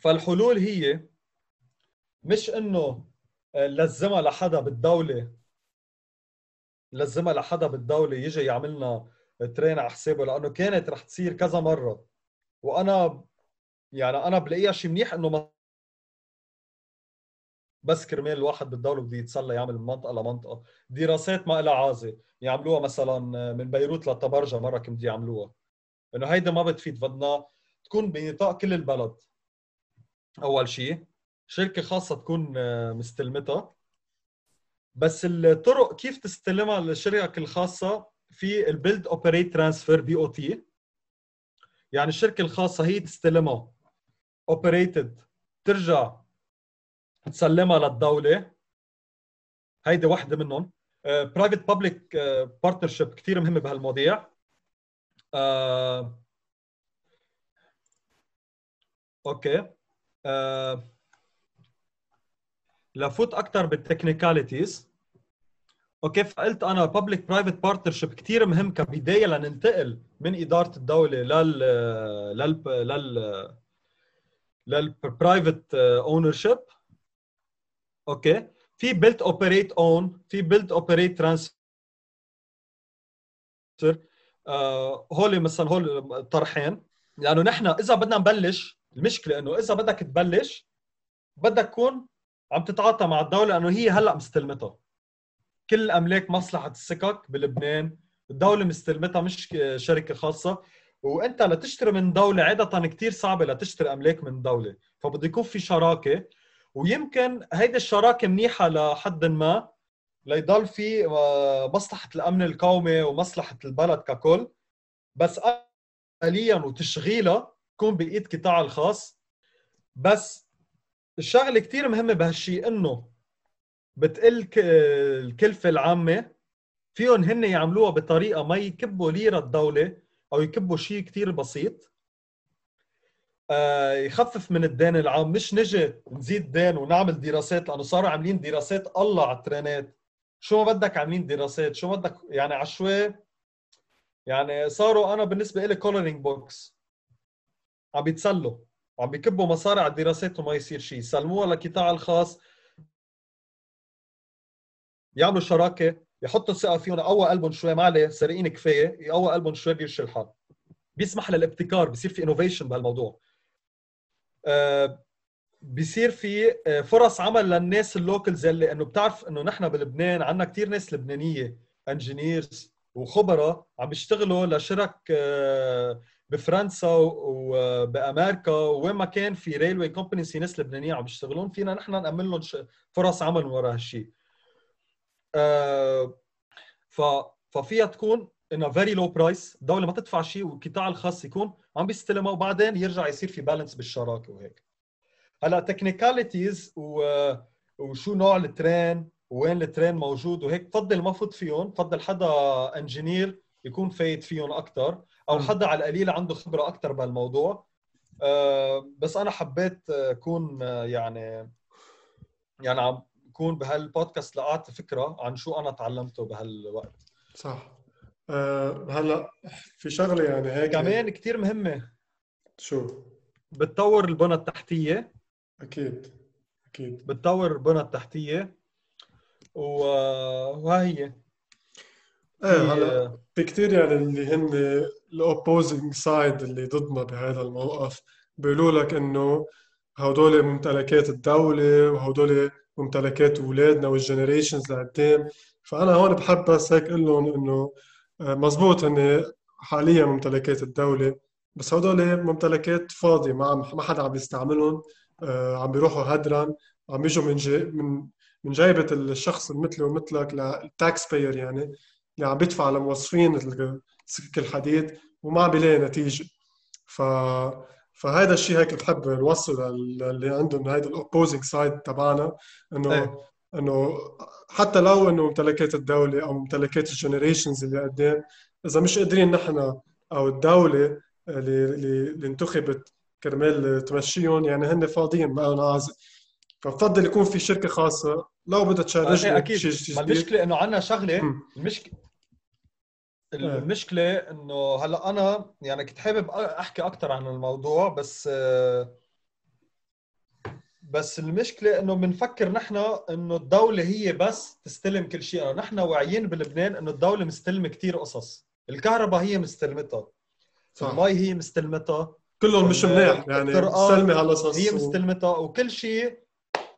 فالحلول هي مش إنه لزمها لحدا بالدولة لزمها لحدا بالدولة يجي يعملنا ترين على حسابه لأنه كانت رح تصير كذا مرة. وأنا يعني أنا بلاقيها شيء منيح إنه بس كرمال الواحد بالدولة بده يتسلى يعمل من منطقة لمنطقة. دراسات ما لها عازة. يعملوها مثلا من بيروت لطبرجه مرة كنت يعملوها. إنه هيدا ما بتفيد. بدنا تكون بنطاق كل البلد. أول شيء شركة خاصة تكون مستلمتها. بس الطرق كيف تستلمها للشركة الخاصة؟ في ال build operate transfer BOT. يعني الشركة الخاصة هي تستلمها. operate it ترجع تسلمها للدولة. هيدي وحدة منهم. private public partnership كثير مهمه بهالمواضيع. آه... okay. آه... لفوت أكثر بال technicalities okay فقلت أنا public private partnership كثير مهم كبداية لننتقل من إدارة الدولة لل لل لل لل private ownership okay؟ في build operate own في build operate transfer هول مثلا هول طرحين. لأنه نحن إذا بدنا نبلش المشكلة إنه إذا بدك تبلش بدك تكون عم تتعاطى مع الدولة لأنه هي هلأ مستلمتها. كل أملاك مصلحة السكك بلبنان الدولة مستلمتها مش شركة خاصة. وأنت لتشتري من دولة عادة كثير صعبة لتشتري أملاك من دولة. فبده يكون في شراكة. ويمكن هيدي الشراكة منيحة لحد ما ليضل في آه، مصلحة الأمن القومي ومصلحة البلد ككل. بس آليا وتشغيلها تكون بإيد قطاع الخاص. بس الشغلة كثير مهمة بهالشيء إنه بتقل الكلفة العامة. فيهم هن يعملوها بطريقة ما يكبوا ليرة الدولة أو يكبوا شيء كثير بسيط. يخفف من الدين العام. مش نجي نزيد دين ونعمل دراسات لأنه صاروا عاملين دراسات. الله على الترينات. شو ما بدك عاملين دراسات. شو ما بدك يعني عشوائي يعني صاروا أنا بالنسبة لي coloring books عم بيتسلوا. عم بيكبوا مصاري على الدراسات وما يصير شيء سلموها للقطاع الخاص. يعملوا شراكة. يحطوا الثقه فيهم. يقوى قلبهم شوي. ما عليه. سارقين كفاية. يقوى قلبهم شوي. بيمشي الحال. بيسمح للابتكار. بصير في innovation بهالموضوع. آه، بصير في آه، فرص عمل للناس ال locals اللي إنه بتعرف إنه نحن بلبنان عندنا كثير ناس لبنانية engineers وخبراء عم بيشتغلوا لشرك آه، بفرنسا وبامريكا وين ما كان في railway companies ناس لبنانية عم بيشتغلون فينا نحن نأمن لهم فرص عمل من وراء هالشيء ففيها تكون انه very low price الدولة ما تدفع شيء والقطاع الخاص يكون عم بيستلمها وبعدين يرجع يصير في balance بالشراكة وهيك. هلا technicalities و... وشو نوع ال train وين ال train موجود وهيك بفضل ما فوت فيهم بفضل حدا انجينير يكون فايت فيهم أكثر أو حدا على القليله عنده خبرة أكثر بهالموضوع. أه بس أنا حبيت أكون يعني يعني عم كون بهالبودكاست لقعت فكرة عن شو أنا تعلمته بهالوقت. صح. أه هلا في شغلة يعني هيك كمان كثير مهمة. شو؟ بتطور البنى التحتية. أكيد أكيد. بتطور البنى التحتية. وهي إيه هلا في كثير يعني اللي هن ال opposing side اللي ضدنا بهذا الموقف. بيقولوا لك إنه هدول ممتلكات الدولة وهدول ممتلكات أولادنا وال generations لقدام فأنا هون بحب بس هيك أقول لهم إنه آه، مزبوط هن حاليا ممتلكات الدولة بس هدول ممتلكات فاضية ما ما حدا عم يستعملهم آه، عم بيروحوا هدرا عم يجوا من جي من من جيبة الشخص مثلي ومثلك لل tax payer يعني اللي عم بيدفع لموظفين سكك الحديد وما عم بيلاقي نتيجة ف فهذا الشيء هيك بحب نوصله اللي عندهم هيدا ال opposing side تبعنا إنه إيه. إنه حتى لو إنه ممتلكات الدولة أو ممتلكات ال generations اللي قدام إذا مش قادرين نحن أو الدولة اللي اللي انتخبت كرمال تمشيهم يعني هن فاضيين ما لهم عازة فبفضل يكون في شركة خاصة لو بدها تشارج أكيد. شيء المشكلة إنه عندنا شغلة. المشكلة المشكلة إنه هلأ أنا يعني كنت حابب أحكي أكثر عن الموضوع بس بس المشكلة إنه بنفكر نحن إنه الدولة هي بس تستلم كل شيء. نحن واعيين بلبنان إنه الدولة مستلمه كثير قصص. الكهرباء هي مستلمتها. صح. المي هي مستلمتها. كلهم مش منيح يعني مستلمة هالقصص هي مستلمتها. وكل شيء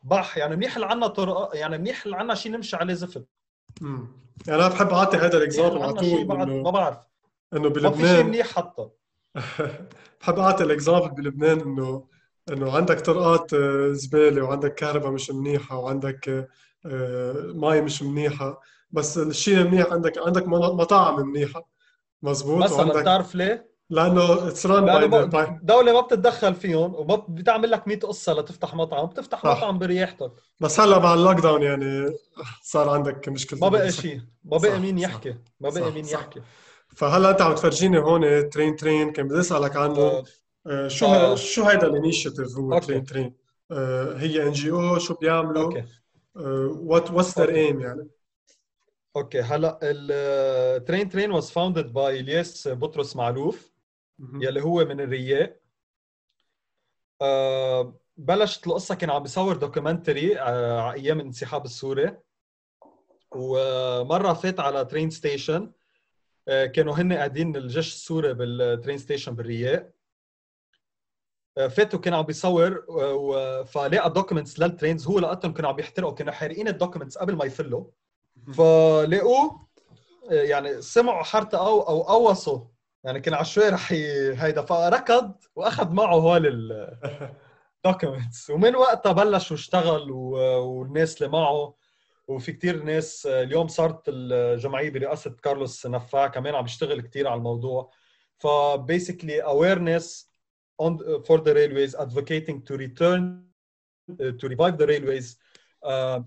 بح. يعني منيح عنا طرق يعني منيح عنا شيء نمشي عليه زفت. امم يعني أنا بحب أعطي هذا ال example على طول ما بعرف. إنه بلبنان ما في شيء منيح حتى. بحب أعطي ال example بلبنان إنه إنه عندك طرقات آه، زبالة وعندك كهرباء مش منيحة وعندك آه، مي مش منيحة. بس الشيء المنيح عندك عندك مطاعم منيحة. مزبوط مثلا وعندك... بتعرف ليه؟ لأنه it's run by الدولة ما بتتدخل فيهم وما بتعمل لك 100 قصة لتفتح مطعم بتفتح صح. مطعم برياحتك بس هلا مع ال lock down يعني صار عندك مشكلة ما بقى شيء. ما بقى مين يحكي. ما بقى مين يحكي. فهلا أنت عم تفرجيني هون Train Train كان بدي أسألك عنه. آه. آه. شو آه. شو هيدا ال initiative هو Train Train؟ آه هي NGO شو بيعملوا؟ okay. what what's their aim يعني؟ okay هلا ال Train Train was founded by إلياس بطرس معلوف يلي هو من رياق. آه بلشت القصة كان عم بيصور documentary آه على أيام الانسحاب السوري ومرة فات على train station آه كانوا هن قاعدين الجيش السوري بال train station برياق. آه، فاتوا كان عم بيصور فلاقى documents لل trains هو لقيتهم كانوا عم بيحترقوا كانوا حارقين ال documents قبل ما يفلوا. فلاقوه آه، يعني سمعوا حرتقة أو أو قوصوا. يعني كان على شوي رح هيدا. فركض وأخذ معه هول الدوكيومنتس ومن وقتها بلش واشتغل والناس اللي معه. وفي كتير ناس اليوم صارت الجمعية برئاسة كارلوس نفاع كمان عم يشتغل كتير على الموضوع. ف basically awareness on for the railways advocating to return to revive the railways uh,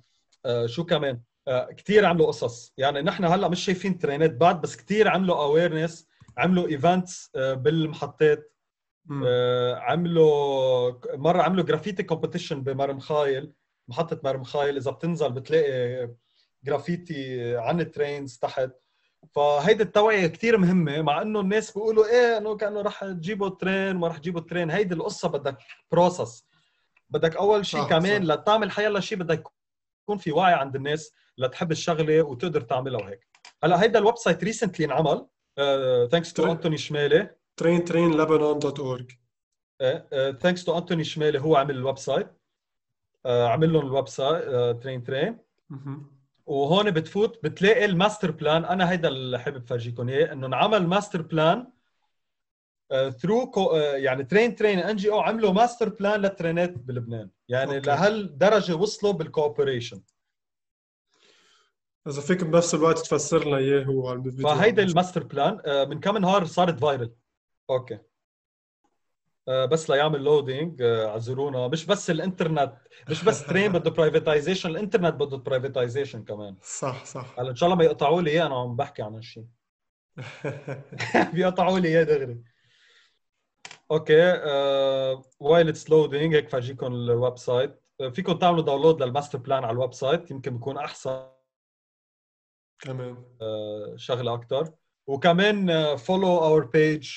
uh, شو كمان؟ uh, كثير عملوا قصص. يعني نحن هلأ مش شايفين train ات بعد بس كثير عملوا awareness عملوا events آه، بالمحطات. آه، عملوا مرة عملوا graffiti competition بمار مخايل محطة مار مخايل. إذا بتنزل بتلاقي جرافيتي عن ال trains تحت. فهيدي التوعية كثير مهمة مع إنه الناس بيقولوا إيه إنه كأنه رح تجيبوا train ما رح تجيبوا train. هيدي القصة بدك process بدك أول شيء كمان صح. لتعمل حيلا شيء بدك يكون في وعي عند الناس لتحب الشغلة وتقدر تعملها وهيك. هلأ هيدا ال website recently انعمل. thanks to أنتوني شمالي. Train Train Lebanon dot org thanks to أنتوني شمالي هو عمل ال website uh, عمل لهم ال website Train Train. وهون بتفوت بتلاقي ال master plan أنا هيدا اللي حابب فرجيكم إياه إنه انعمل master plan through uh, يعني Train Train NGO عملوا master plan لل train ات بلبنان. يعني لهالدرجة وصلوا بال cooperation إذا فيك بنفس الوقت تفسر لنا إياه هو فهيدا ال master plan آه، من كم نهار صارت viral okay. آه، بس ليعمل loading آه، اعذرونا مش بس الإنترنت مش بس train بده privatization الإنترنت بده privatization كمان. صح صح. هلا إن شاء الله ما يقطعوا لي إياه أنا عم بحكي عن هالشيء بيقطعوا لي إياه دغري. okay while it's loading هيك فرجيكم ال website فيكم تعملوا download لل master plan على ال website يمكن بيكون أحسن. تمام. آه، شغلة أكثر وكمان follow our page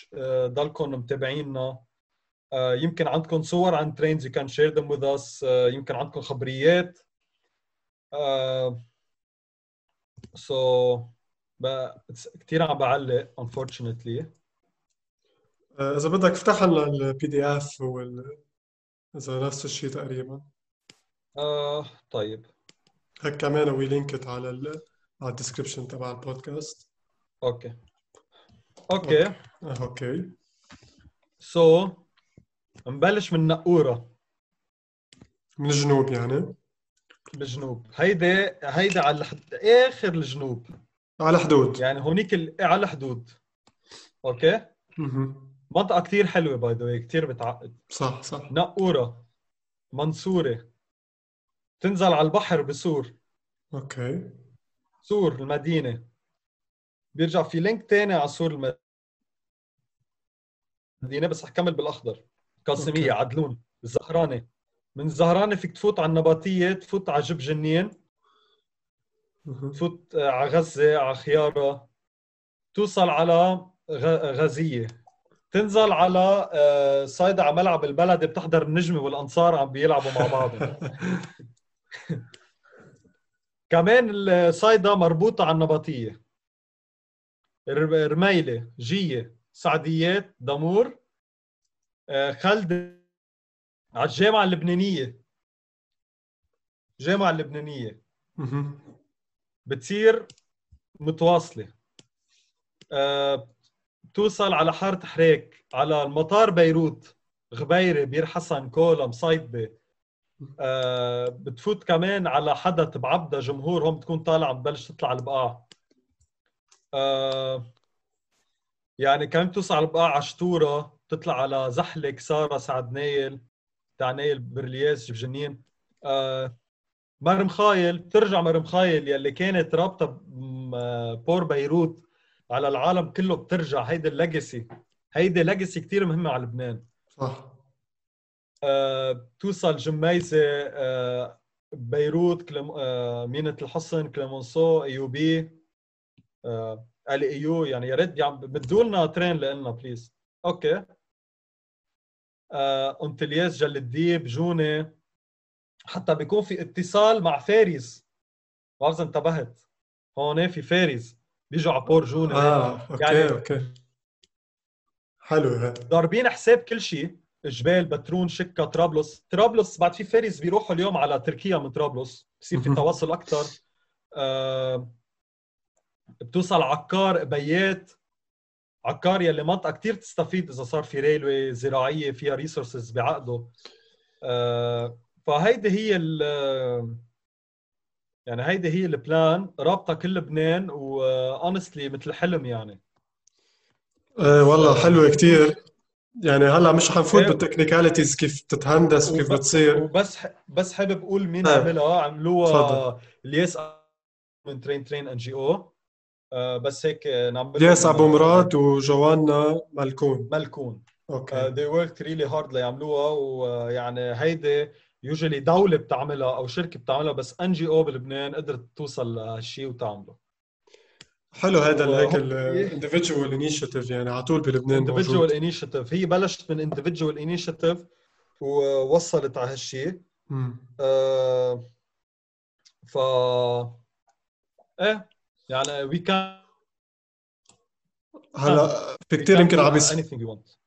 ضلكم متابعينا آه، يمكن عندكم صور عن trains you can share them with us يمكن عندكم خبريات. so كثير عم بعلق unfortunately. آه، إذا بدك افتح لنا ال PDF وال إذا نفس الشيء تقريبا. آه طيب. هيك كمان we linked على ال على ال description تبع ال podcast. okay. okay. آه، okay. so نبلش من نقورة. من الجنوب يعني. بالجنوب هيدي هيدي على الحد... آخر الجنوب. على حدود. يعني هونيك ال... على الحدود okay? مهم. منطقة كثير حلوة by the كثير بتعقد صح صح. نقورة. منصورة. تنزل على البحر بسور. okay. سور المدينة. بيرجع في link تاني على سور المدينة بس حكمل بالأخضر. قاسمية. عدلون الزهرانة. من الزهرانة فيك تفوت على النباتية تفوت على جب جنين. تفوت على غزة على خيارة. توصل على غ- غزيه تنزل على آه، صيدا على ملعب البلد بتحضر النجمة والأنصار عم بيلعبوا مع بعضهم كمان الصيدا مربوطة على النباتية. رميله جية سعديات دامور آه، خلد على الجامعة اللبنانية. الجامعة اللبنانية. بتصير متواصلة. آه، بتوصل على حارة حريك على المطار بيروت. غبيرة بير حسن كولا مصيدبه آه، بتفوت كمان على حدث بعبدا جمهور هون بتكون طالعه بتبلش تطلع البقاع. آه، يعني كمان بتوصل على البقاع عشتوره بتطلع على زحله كساره سعد نايل تعنايل برالياس جنين آه، مار مخايل بترجع مار مخايل يلي كانت رابطة آه، port بيروت على العالم كله بترجع. هيدي ال legacy هيدي legacy كثير مهمة على لبنان. صح. آه، بتوصل جميزة آه، بيروت كلم... آه، مينة الحصن كليمونسو أيوبي آه، ال أيو يعني يا ريت يعني بدوا لنا ترين لنا بليز أوكي. آه، انتلياس جل الديب جونه حتى بيكون في اتصال مع فارس. ما بعرف إذا انتبهت. هون في فارس. بيجوا على بور جونه آه أوكي يعني- أوكي حلو هذا ضاربين حساب كل شيء جبال بترون شكا طرابلس. طرابلس بعد في فارس بيروحوا اليوم على تركيا من طرابلس. بصير في. تواصل أكثر آه بتوصل عكار بيات عكار يلي منطقة كثير تستفيد إذا صار في railway زراعية فيها resources بعقده. آه فهيدي هي ال يعني هيدي هي ال plan رابطة كل لبنان و honestly مثل حلم يعني. آه والله حلوة كتير. يعني هلا مش حنفوت. بال technicalities كيف تتهندس وكيف بتصير. وبس ح- بس حابب أقول مين آه. عملها. عملوها. الياس من Train Train NGO آه، بس هيك نعمل الياس أبو مراد وجوانا ملكون. ملكون. okay. uh, they worked really hard ليعملوها ويعني هيدي usually دولة بتعملها أو شركة بتعملها بس NGO بلبنان قدرت توصل لهالشيء وتعمله. حلو هذا هيك ال individual initiative يعني على طول بلبنان individual initiative. هي بلشت من individual initiative ووصلت على هالشيء. آه، ف إيه. يعني we can هلا في كثير يمكن عم يس...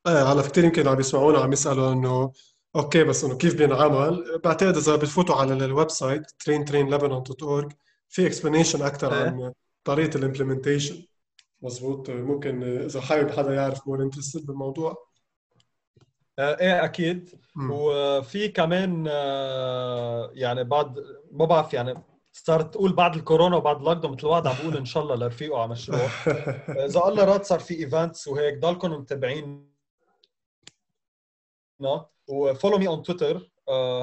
إيه هلا في كثير يمكن عم يسمعونا عم يسألوا إنه okay بس إنه كيف بينعمل بعتقد إذا بتفوتوا على ال website traintrainlebanon.org في explanation أكثر إيه. عن طريقة ال implementation مزبوط ممكن إذا حابب حدا يعرف more interested بالموضوع. آه، إيه أكيد. مم. وفي كمان آه، يعني بعد ما بعرف يعني صارت تقول بعد الكورونا وبعد ال lockdown مثل الواحد عم بقول إن شاء الله لرفيقه على مشروع. إذا الله راد صار في events وهيك ضلكم متابعين. و follow me on تويتر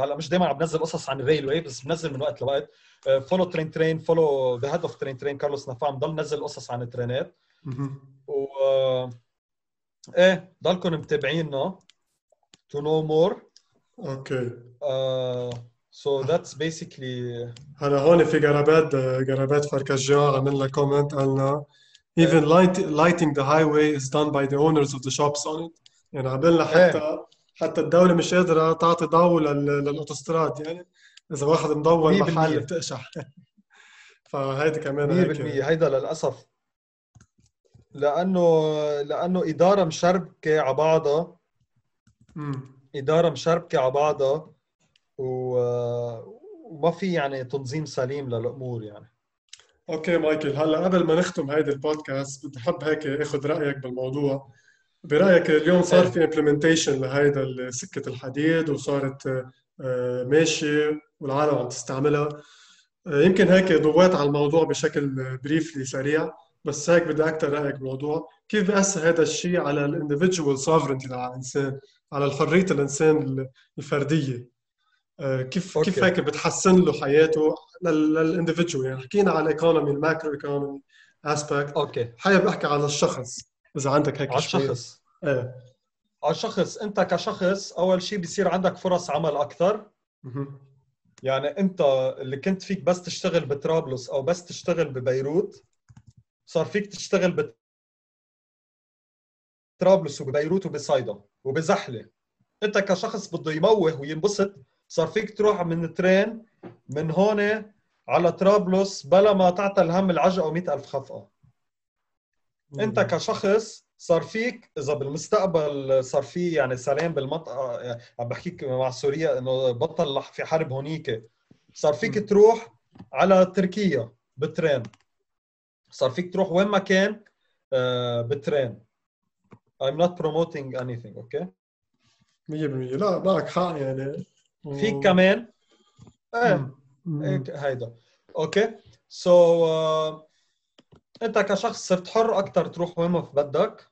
هلا مش دائما عم بنزل قصص عن ال railway بس بنزل من وقت لوقت. فولو ترين ترين فولو ذا هيد اوف ترين ترين كارلوس نفام ضل نزل قصص عن الترينات. و إيه ضلكم متابعينا to know more. أوكي. uh, so that's basically هلا هون في جرابات جرابات فركجيان عمل لنا كومنت قالنا even light, lighting the highway is done by the owners of the shops on it. يعني عملنا حتى حتى الدولة مش قادرة تعطي ضوء لل- للأوتوستراد. يعني إذا واحد بالمية. محل بتقشع. فهيدي كمان 100% هيك. هيدا للأسف. لأنه لأنه إدارة مشربكة على بعضها. مم. إدارة مشربكة على بعضها. وما في يعني تنظيم سليم للأمور يعني. okay مايكل هلأ قبل ما نختم هيدي البودكاست بدي حب هيك آخذ رأيك بالموضوع. برأيك اليوم صار إيه. في implementation لهيدا سكة الحديد وصارت آه، ماشية والعالم عم تستعملها. آه، يمكن هيك ضويت على الموضوع بشكل briefly سريع بس هيك بدي أكثر رأيك بالموضوع. كيف بيأثر هذا الشيء على الاندفيدجوال سوفرنتي تبع الإنسان على حريه الإنسان الفردية؟ كيف okay. كيف هيك بتحسن له حياته لل individual يعني حكينا على ال economy ال macro economy aspect okay. حابب أحكي على الشخص إذا عندك هيك على الشخص. إيه. على الشخص. أنت كشخص أول شيء بصير عندك فرص عمل أكثر. يعني أنت اللي كنت فيك بس تشتغل بطرابلس أو بس تشتغل ببيروت صار فيك تشتغل بطرابلس وببيروت وبصيدا وبزحلة. أنت كشخص بده يموه وينبسط صار فيك تروح من ترين من هون على طرابلس بلا ما تعتل هم العجقة و ألف خفقة. أنت كشخص صار فيك إذا بالمستقبل صار في يعني سلام بالمنطقة يعني عم بحكيك مع سوريا إنه بطل في حرب هونيك. صار فيك. تروح على تركيا ب train صار فيك تروح وين ما كان آه، ب train I'm not promoting anything okay 100% لا معك حق يعني. فيك كمان. إيه. مم. هيك هيدا. okay. so أنت كشخص صرت حر أكثر تروح وين ما بدك؟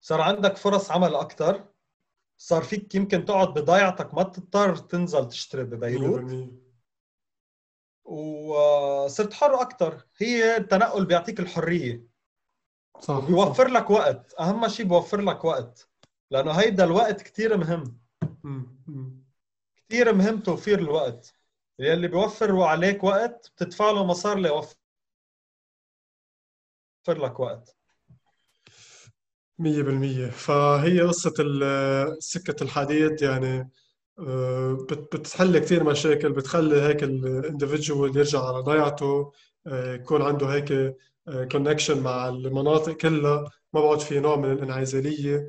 صار عندك فرص عمل أكثر صار فيك يمكن تقعد بضيعتك ما تضطر تنزل تشتري ببيروت؟ 100% وصرت حر أكثر هي التنقل بيعطيك الحرية. صح وبيوفر لك وقت. أهم شيء بيوفر لك وقت. لأنه هيدا الوقت كثير مهم. مم. مم. كثير مهم توفير الوقت. يلي بيوفر عليك وقت بتدفع له مصاري ليوفر لك وقت. 100% فهي قصة سكة الحديد يعني آه، بت- بتحل كثير مشاكل بتخلي هيك الاندفيدجوال يرجع على ضيعته آه، يكون عنده هيك كونكشن مع المناطق كلها. ما بعد في نوع من الانعزالية.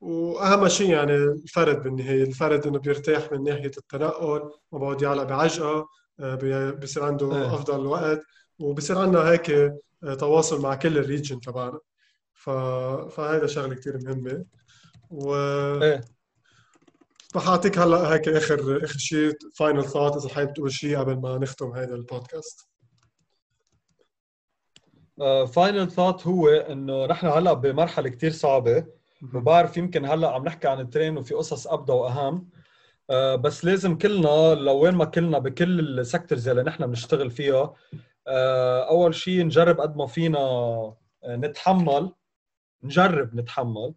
وأهم شيء يعني الفرد بالنهاية الفرد إنه بيرتاح من ناحية التنقل ما بعد يعلق بعجقة آه، بصير عنده إيه. أفضل وقت وبصير عندنا هيك آه، تواصل مع كل ال region تبعنا. ف... فهذا شغلة كثير مهمة. و إيه. رح أعطيك هلا هيك اخر آخر شيء final thought إذا حابب تقول شيء قبل ما نختم هذا البودكاست final thought هو إنه نحن هلا بمرحلة كثير صعبة. وبعرف يمكن هلا عم نحكي عن ال train وفي قصص ابدا وأهم. آه، بس لازم كلنا لوين ما كلنا بكل ال sectors اللي نحن بنشتغل فيها آه، أول شيء نجرب قد ما فينا آه، نتحمل نجرب نتحمل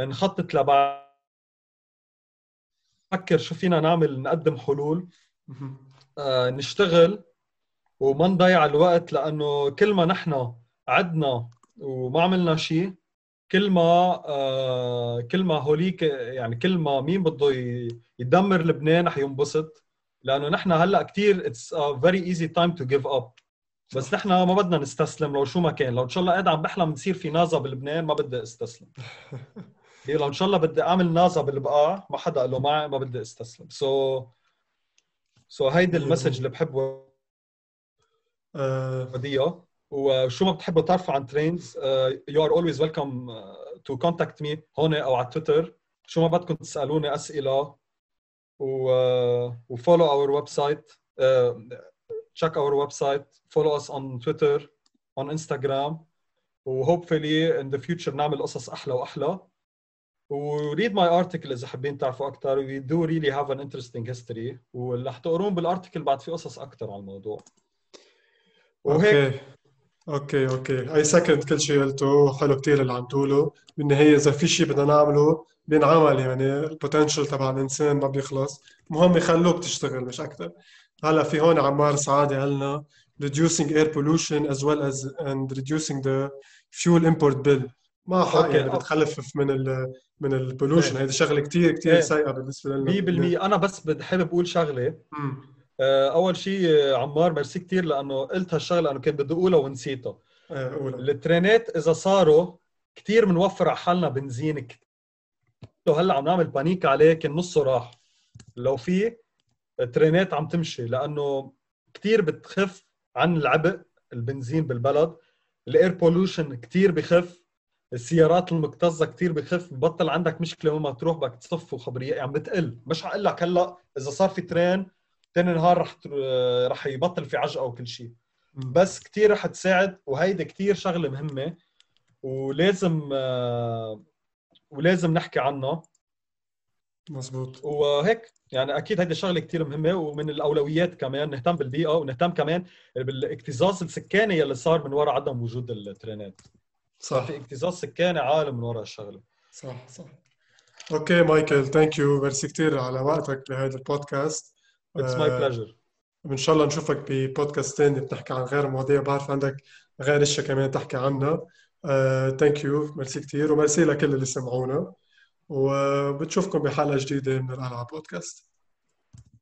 نخطط لبعد نفكر شو فينا نعمل؟ نقدم حلول. نشتغل وما نضيع الوقت لأنه كل ما نحن عدنا وما عملنا شيء كل ما آه كل ما هوليك يعني كل ما مين بده يدمر لبنان رح ينبسط. لأنه نحن هلأ كثير it's very easy time to give up بس نحن ما بدنا نستسلم لو شو ما كان. لو إن شاء الله قاعد عم بحلم تصير في نازا بلبنان ما بدي استسلم. هي لو إن شاء الله بدي أعمل نازا بالبقاع ما حدا له معي ما بدي استسلم. so so هيدي ال message اللي بحب آه، وديها وشو ما بتحبوا تعرفوا عن trains you are always welcome to contact me هون أو على تويتر. شو ما بدكم تسألوني أسئلة و و follow our website check our website follow us on Twitter on Instagram و hopefully in the future نعمل قصص أحلى وأحلى. و read my article إذا حابين تعرفوا أكثر we do really have an interesting history. واللي رح تقرون بال article بعد في قصص أكثر على الموضوع. وهيك. أوكي. أوكي أوكي. اي سكند كل شيء قلته حلو كثير اللي عم تقوله. بالنهاية إذا في شيء بدنا نعمله بينعمل يعني ال potential تبع الإنسان ما بيخلص. المهم يخلوك تشتغل مش أكثر هلأ في هون عمار سعاده قالنا reducing air pollution as well as and reducing the fuel import bill. ما حق. يعني بتخفف من ال من ال pollution إيه. هيدي شغلة كثير كثير إيه. سيئه بالنسبة لنا. 100% أنا بس حابب أقول شغلة. أول شيء عمار ميرسي كثير لأنه قلت هالشغلة لأنه كنت بدي أقولها ونسيتها آه، الترينات إذا صاروا كثير بنوفر على حالنا بنزين كتير. لو هلأ عم نعمل panic عليه كان نصه راح. لو في ترينات عم تمشي لأنه كثير بتخف عن العبء البنزين بالبلد. ال air pollution كثير بخف السيارات المكتظة كثير بخف ببطل عندك مشكلة وين ما تروح بدك تصف وخبريه يعني بتقل. مش حقول لك هلأ إذا صار في train ثاني نهار رح رح يبطل في عجقة وكل شيء بس كثير رح تساعد وهيدي كثير شغلة مهمة ولازم آه، ولازم نحكي عنها. مزبوط وهيك يعني أكيد هيدي شغلة كثير مهمة ومن الأولويات كمان نهتم بالبيئة ونهتم كمان بالاكتظاظ السكاني يلي صار من وراء عدم وجود الترينات. صح. في اكتظاظ سكاني عالم من وراء الشغلة. صح صح. okay مايكل thank you merci كثير على وقتك بهذا ال podcast. it's my آه، pleasure وإن شاء الله نشوفك ببودكاست ثاني بنحكي عن غير مواضيع بعرف عندك غير إشياء كمان تحكي عنها. thank you merci كثير وميرسي لكل اللي سمعونا. وبتشوفكم بحلقة جديدة من القلعه بودكاست.